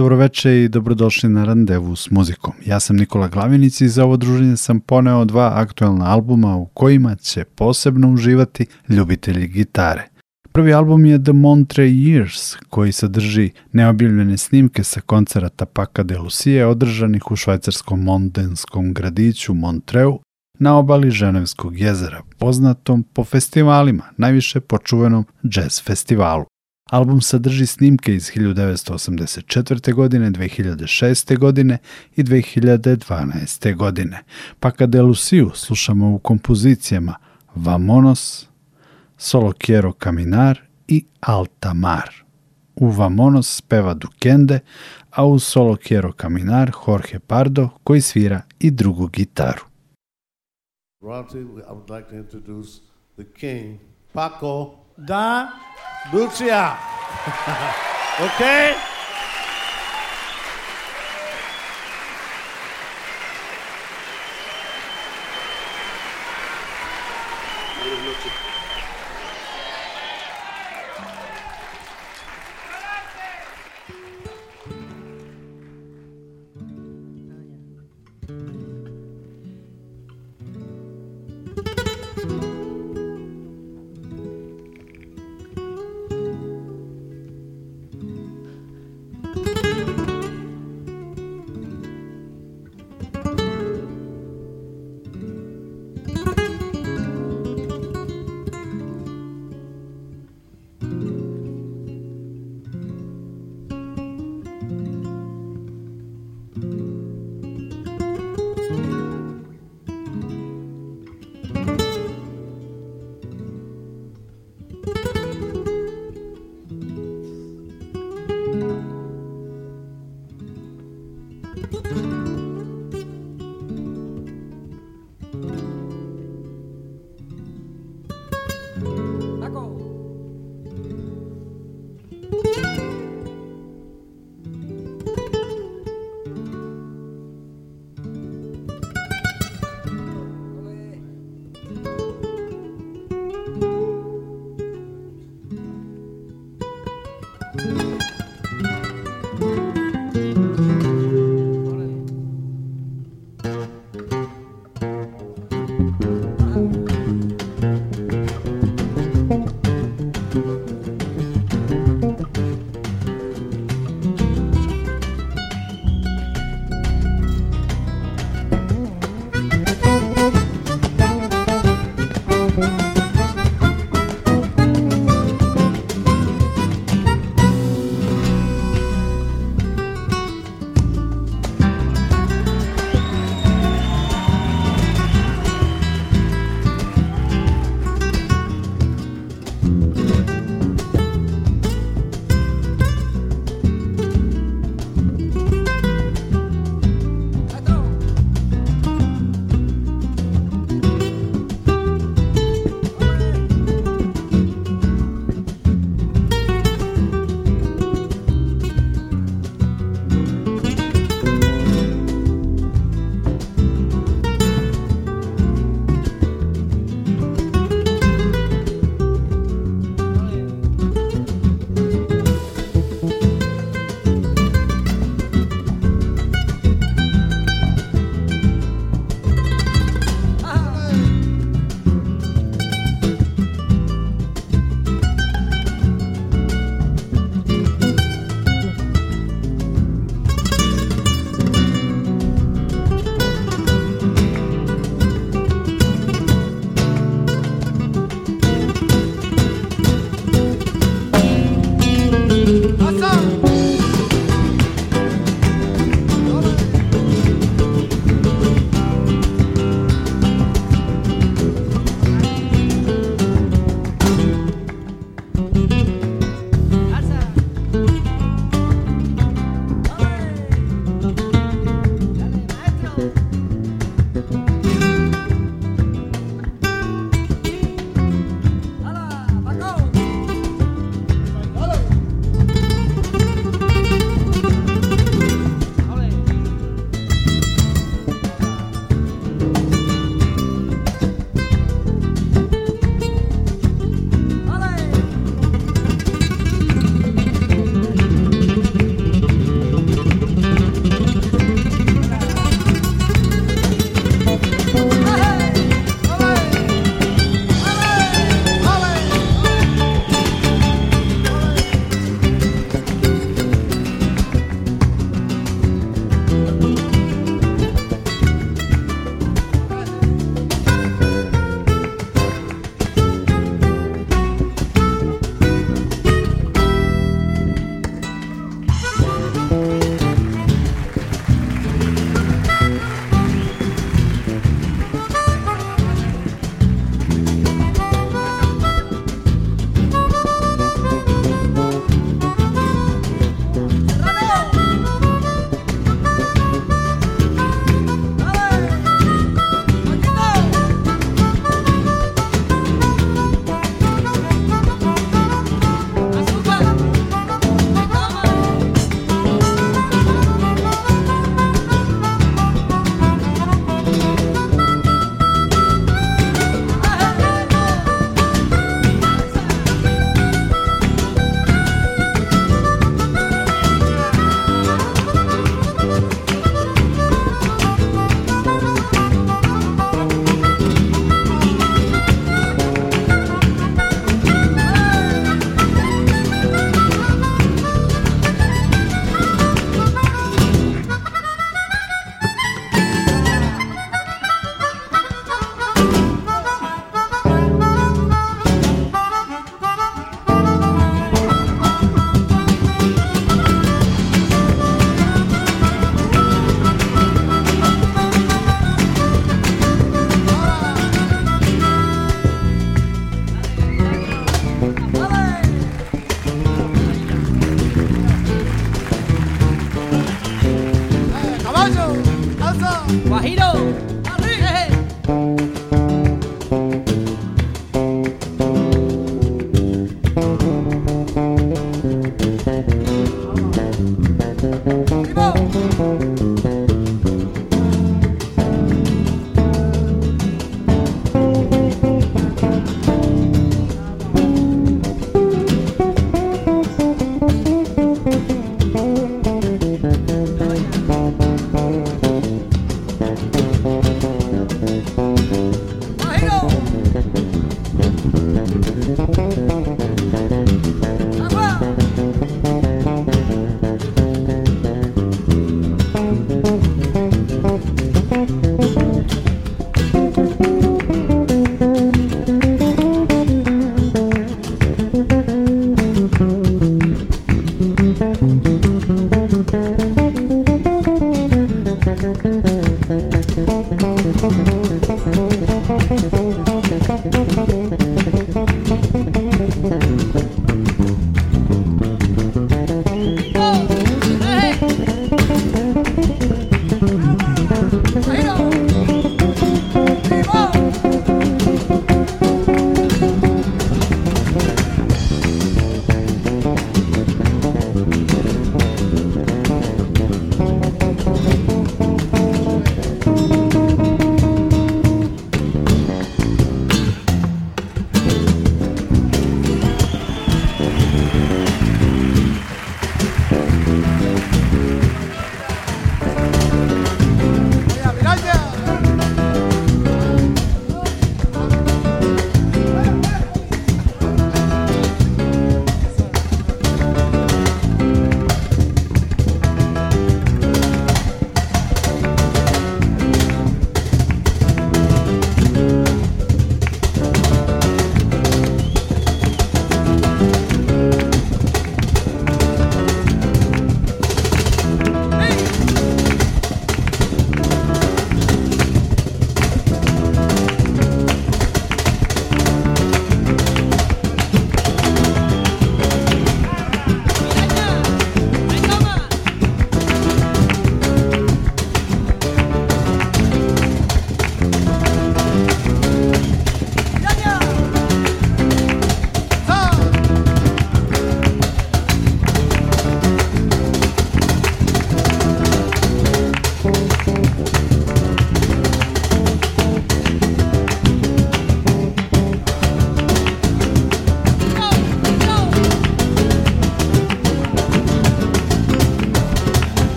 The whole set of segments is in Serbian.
Dobroveče i dobrodošli na randevu s muzikom. Ja sam Nikola Glavinic i za ovo druženje sam poneo dva aktuelna albuma u kojima će posebno uživati ljubitelji gitare. Prvi album je The Montre Years, koji sadrži neobjavljene snimke sa koncerata Paca de Lucie održanih u švajcarskom mondenskom gradiću Montreu na obali Ženevskog jezera, poznatom po festivalima, najviše po čuvenom jazz festivalu. Album sadrži snimke iz 1984. godine, 2006. godine i 2012. godine. Paca de Lucio slušamo u kompozicijama Vamonos, Solo Quiero Caminar i Alta Mar. U Vamonos peva Dukende, a u Solo Quiero Caminar Jorge Pardo koji svira i drugu gitaru. Royalty, I would like to introduce the king, Paco Da, Lucia. okay?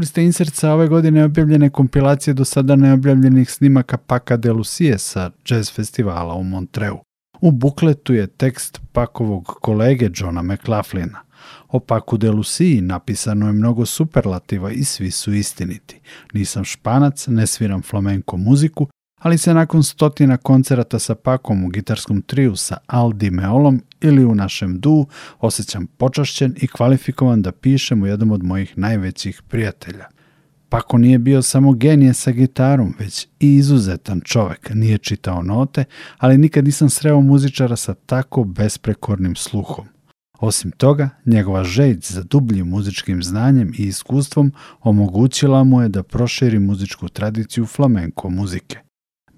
Čuli ste insert ove godine objavljene kompilacije do sada neobjavljenih snimaka Paka de Lucie sa jazz festivala u Montreu. U bukletu je tekst Pakovog kolege Johna McLaughlina. O Paku de Lucie napisano je mnogo superlativa i svi su istiniti. Nisam španac, ne sviram flamenko muziku, ali se nakon stotina koncerata sa Pakom u gitarskom triju sa Aldi Meolom ili u našem du osjećam počašćen i kvalifikovan da pišem u jednom od mojih najvećih prijatelja. Pako nije bio samo genije sa gitarom, već i izuzetan čovek. Nije čitao note, ali nikad nisam sreo muzičara sa tako besprekornim sluhom. Osim toga, njegova žeć za dubljim muzičkim znanjem i iskustvom omogućila mu je da proširi muzičku tradiciju flamenko muzike.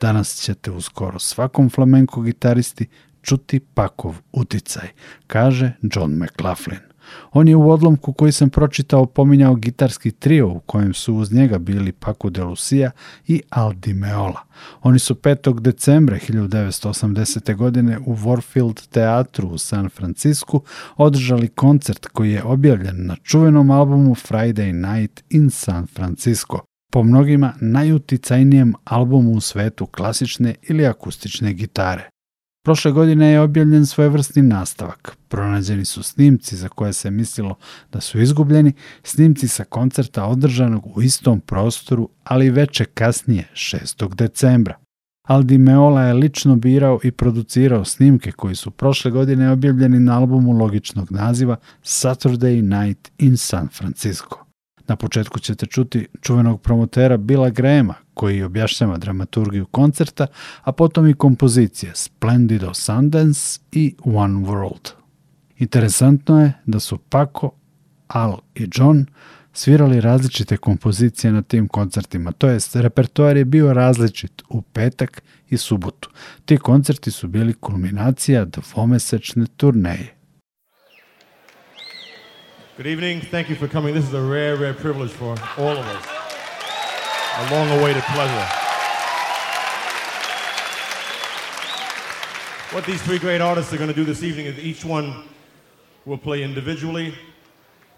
Danas ćete u skoro svakom flamenko gitaristi čuti Pakov uticaj, kaže John McLaughlin. On je u odlomku koji sam pročitao pominjao gitarski trio u kojem su uz njega bili Paco de Lucia i Aldi Meola. Oni su 5. decembra 1980. godine u Warfield teatru u San Francisku održali koncert koji je objavljen na čuvenom albumu Friday Night in San Francisco, po mnogima najuticajnijem albumu u svetu klasične ili akustične gitare. Prošle godine je objavljen svojevrsni nastavak. Pronađeni su snimci za koje se mislilo da su izgubljeni, snimci sa koncerta održanog u istom prostoru, ali veče kasnije, 6. decembra. Aldi Meola je lično birao i producirao snimke koji su prošle godine objavljeni na albumu logičnog naziva Saturday Night in San Francisco. Na početku ćete čuti čuvenog promotera Bila Grema, koji objašnjava dramaturgiju koncerta, a potom i kompozicije Splendido Sundance i One World. Interesantno je da su Paco, Al i John svirali različite kompozicije na tim koncertima, to jest repertoar je bio različit u petak i subotu. Ti koncerti su bili kulminacija dvomesečne turneje. Good evening. Thank you for coming. This is a rare, rare privilege for all of us. A long awaited pleasure. What these three great artists are going to do this evening is each one will play individually,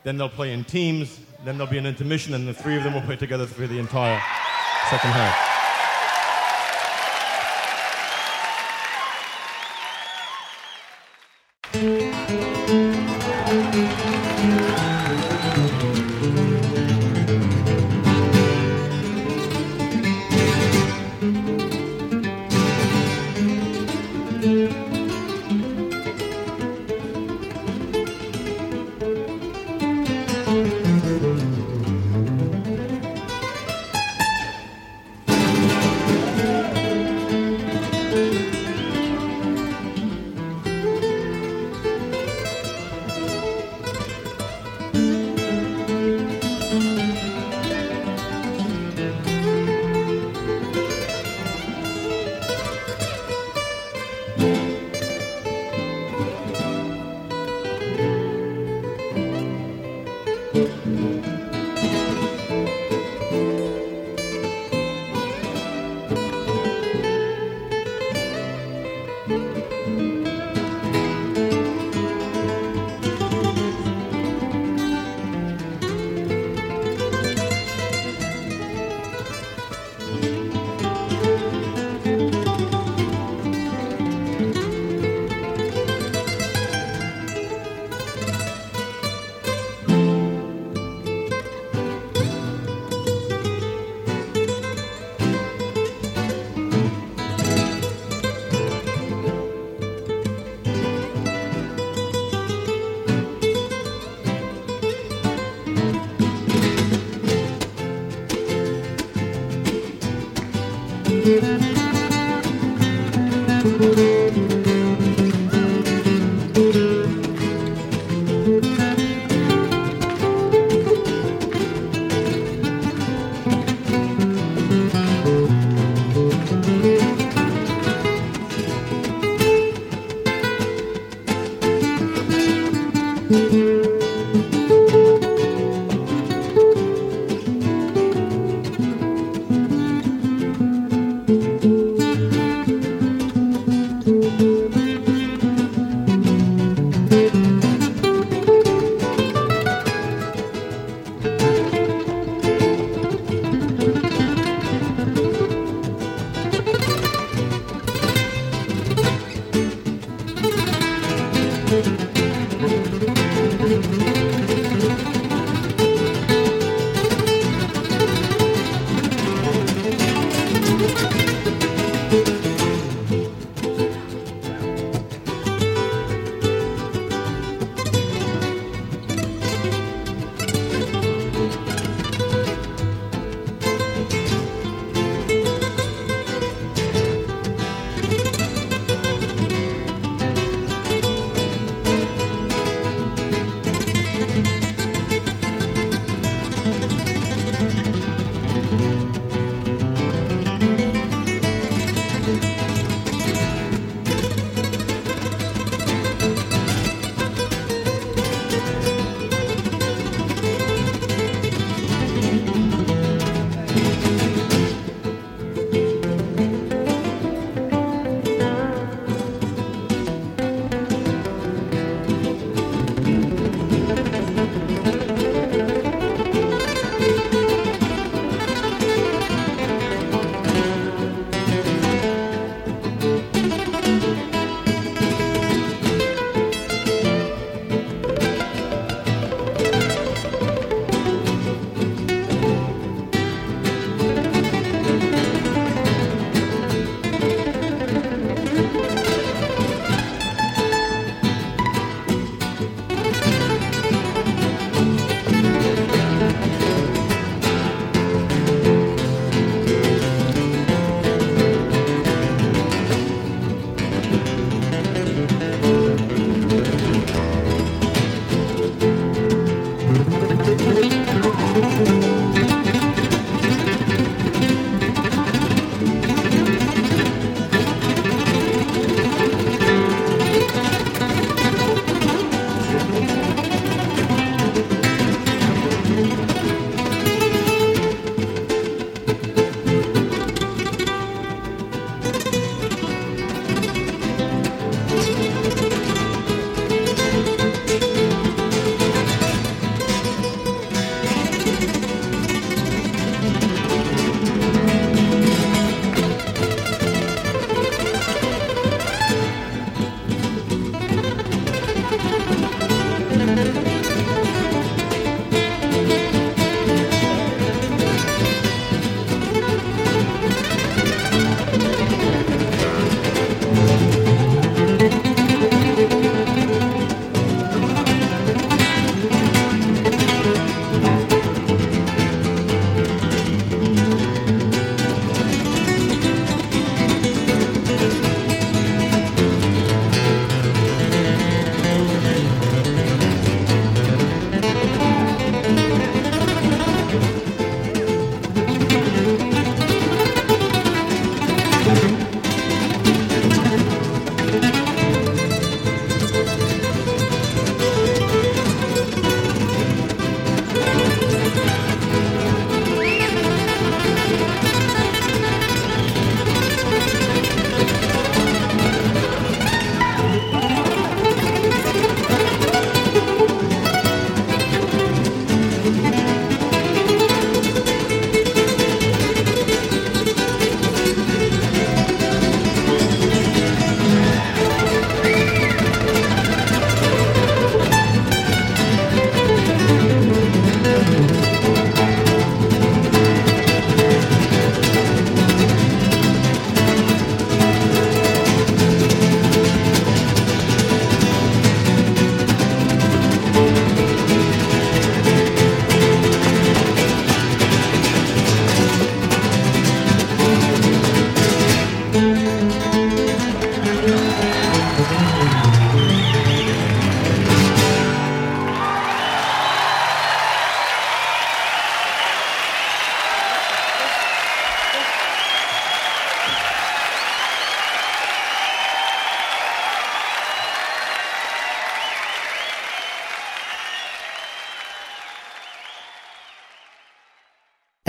then they'll play in teams, then there'll be an intermission, and the three of them will play together for the entire second half.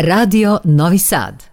Radio Novi Sad.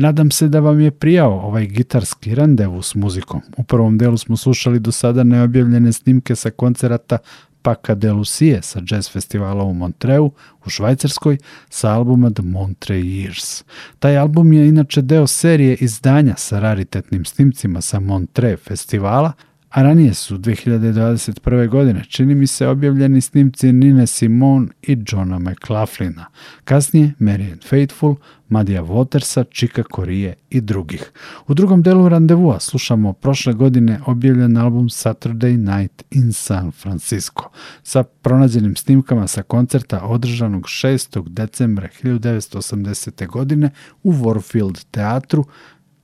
Nadam se da vam je prijao ovaj gitarski randevu s muzikom. U prvom delu smo slušali do sada neobjavljene snimke sa koncerata Paca de Lucie sa jazz festivala u Montreu u Švajcarskoj sa albuma The Montre Years. Taj album je inače deo serije izdanja sa raritetnim snimcima sa Montre festivala, a ranije su 2021. godine čini mi se objavljeni snimci Nine Simone i Johna McLaughlina, kasnije Marian Faithful, Madija Watersa, Čika Korije i drugih. U drugom delu randevua slušamo prošle godine objavljen album Saturday Night in San Francisco sa pronađenim snimkama sa koncerta održanog 6. decembra 1980. godine u Warfield teatru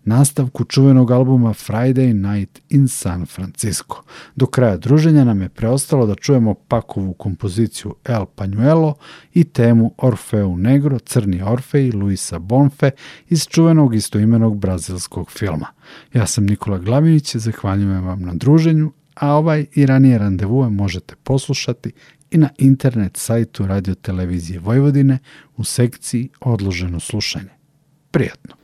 nastavku čuvenog albuma Friday Night in San Francisco. Do kraja druženja nam je preostalo da čujemo Pakovu kompoziciju El Pañuelo i temu Orfeu Negro, Crni Orfej Luisa Bonfe iz čuvenog istoimenog brazilskog filma. Ja sam Nikola Glavinić, zahvaljujem vam na druženju, a ovaj i ranije randevue možete poslušati i na internet sajtu Radio Televizije Vojvodine u sekciji Odloženo slušanje. Prijatno!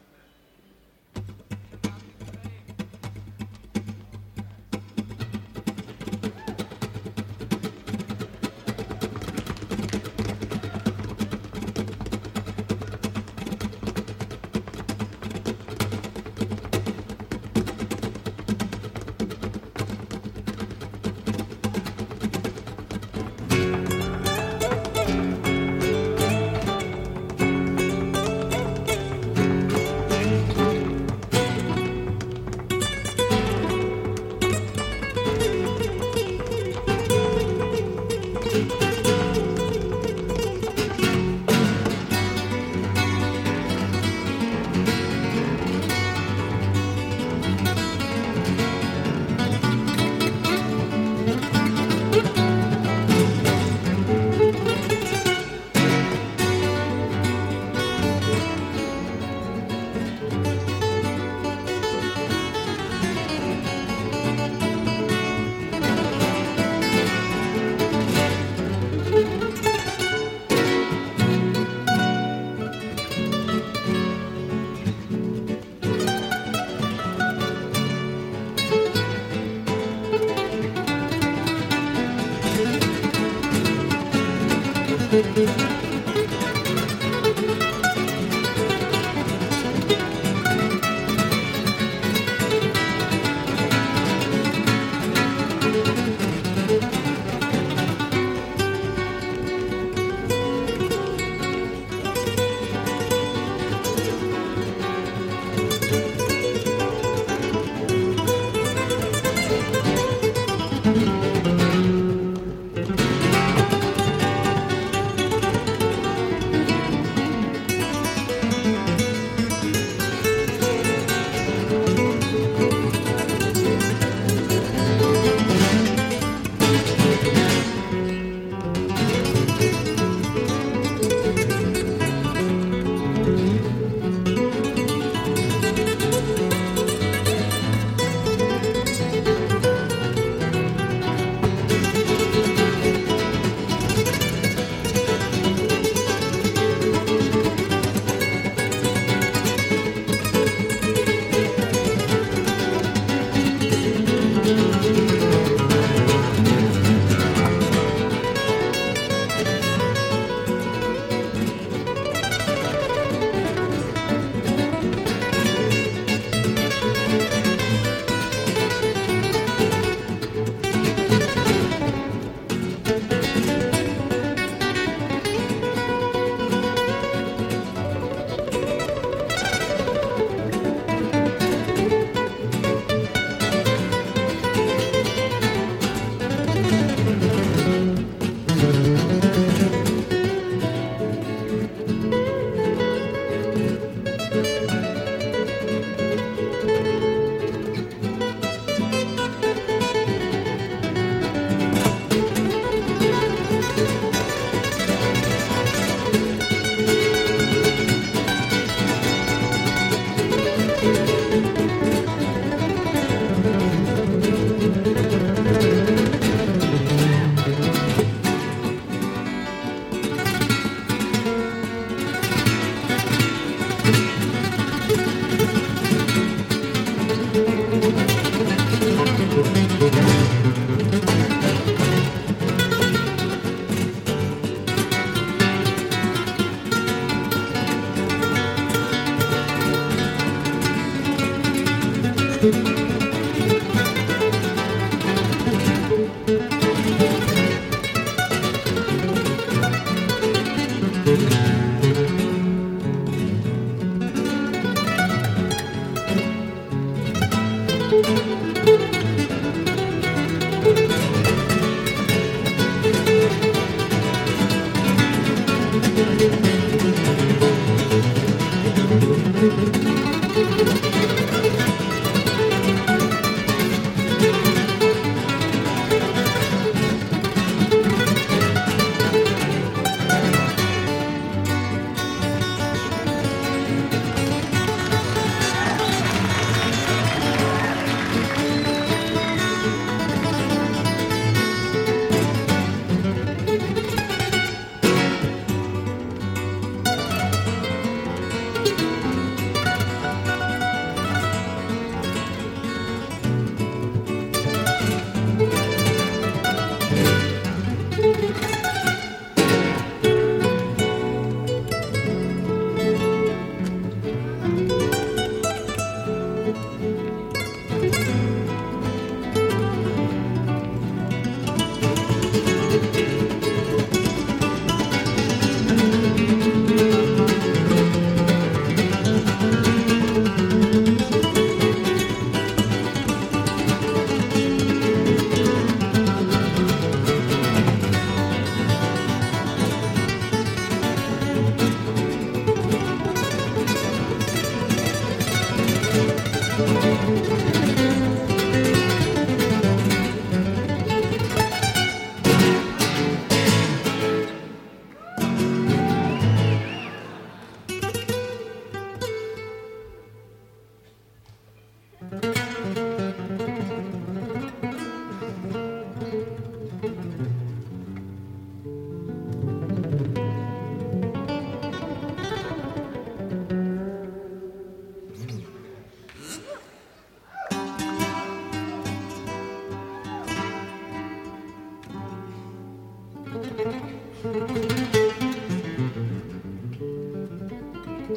thank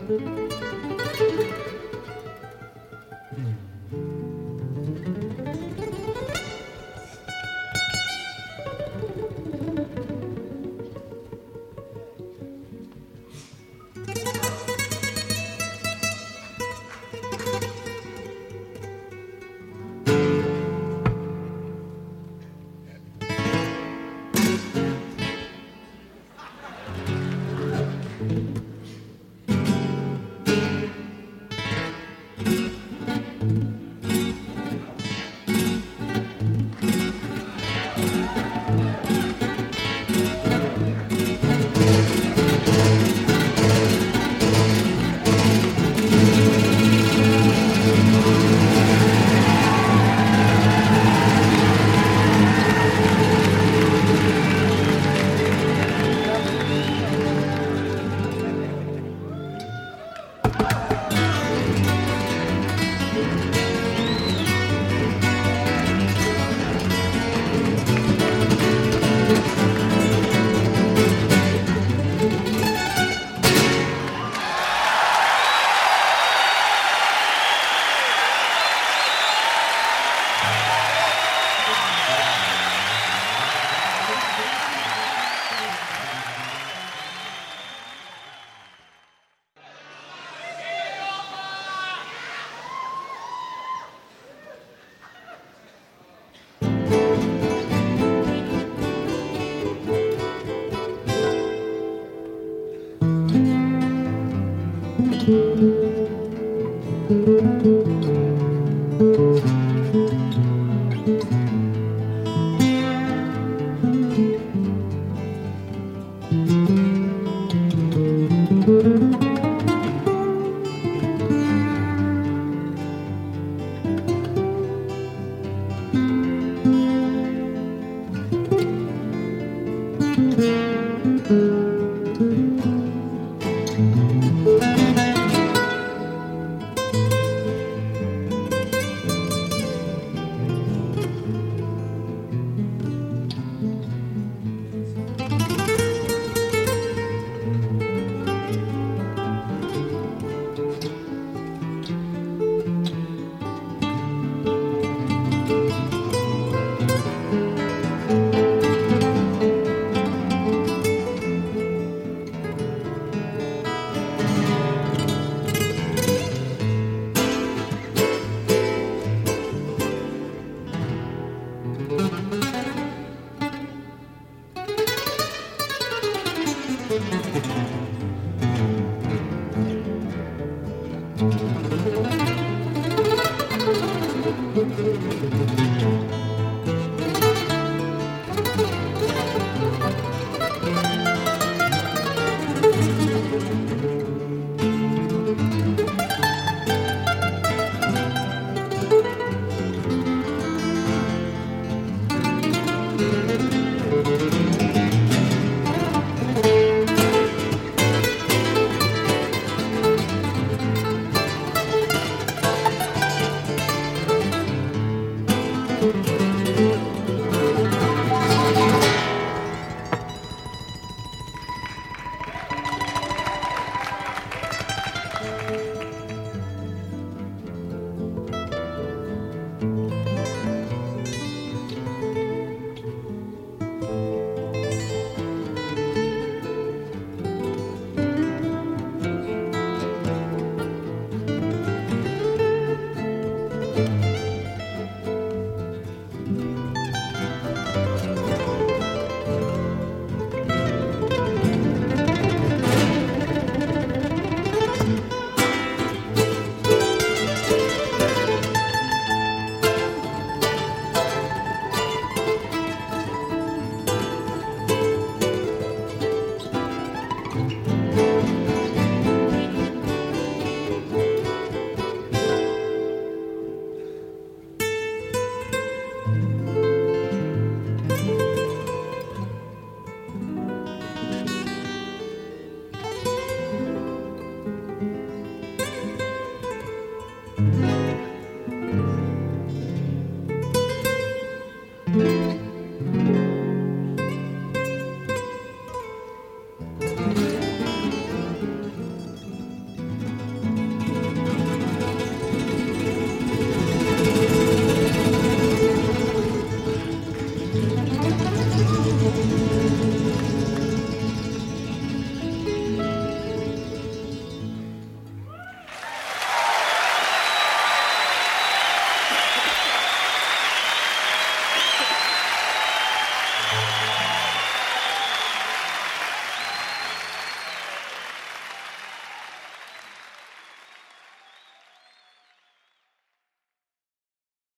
you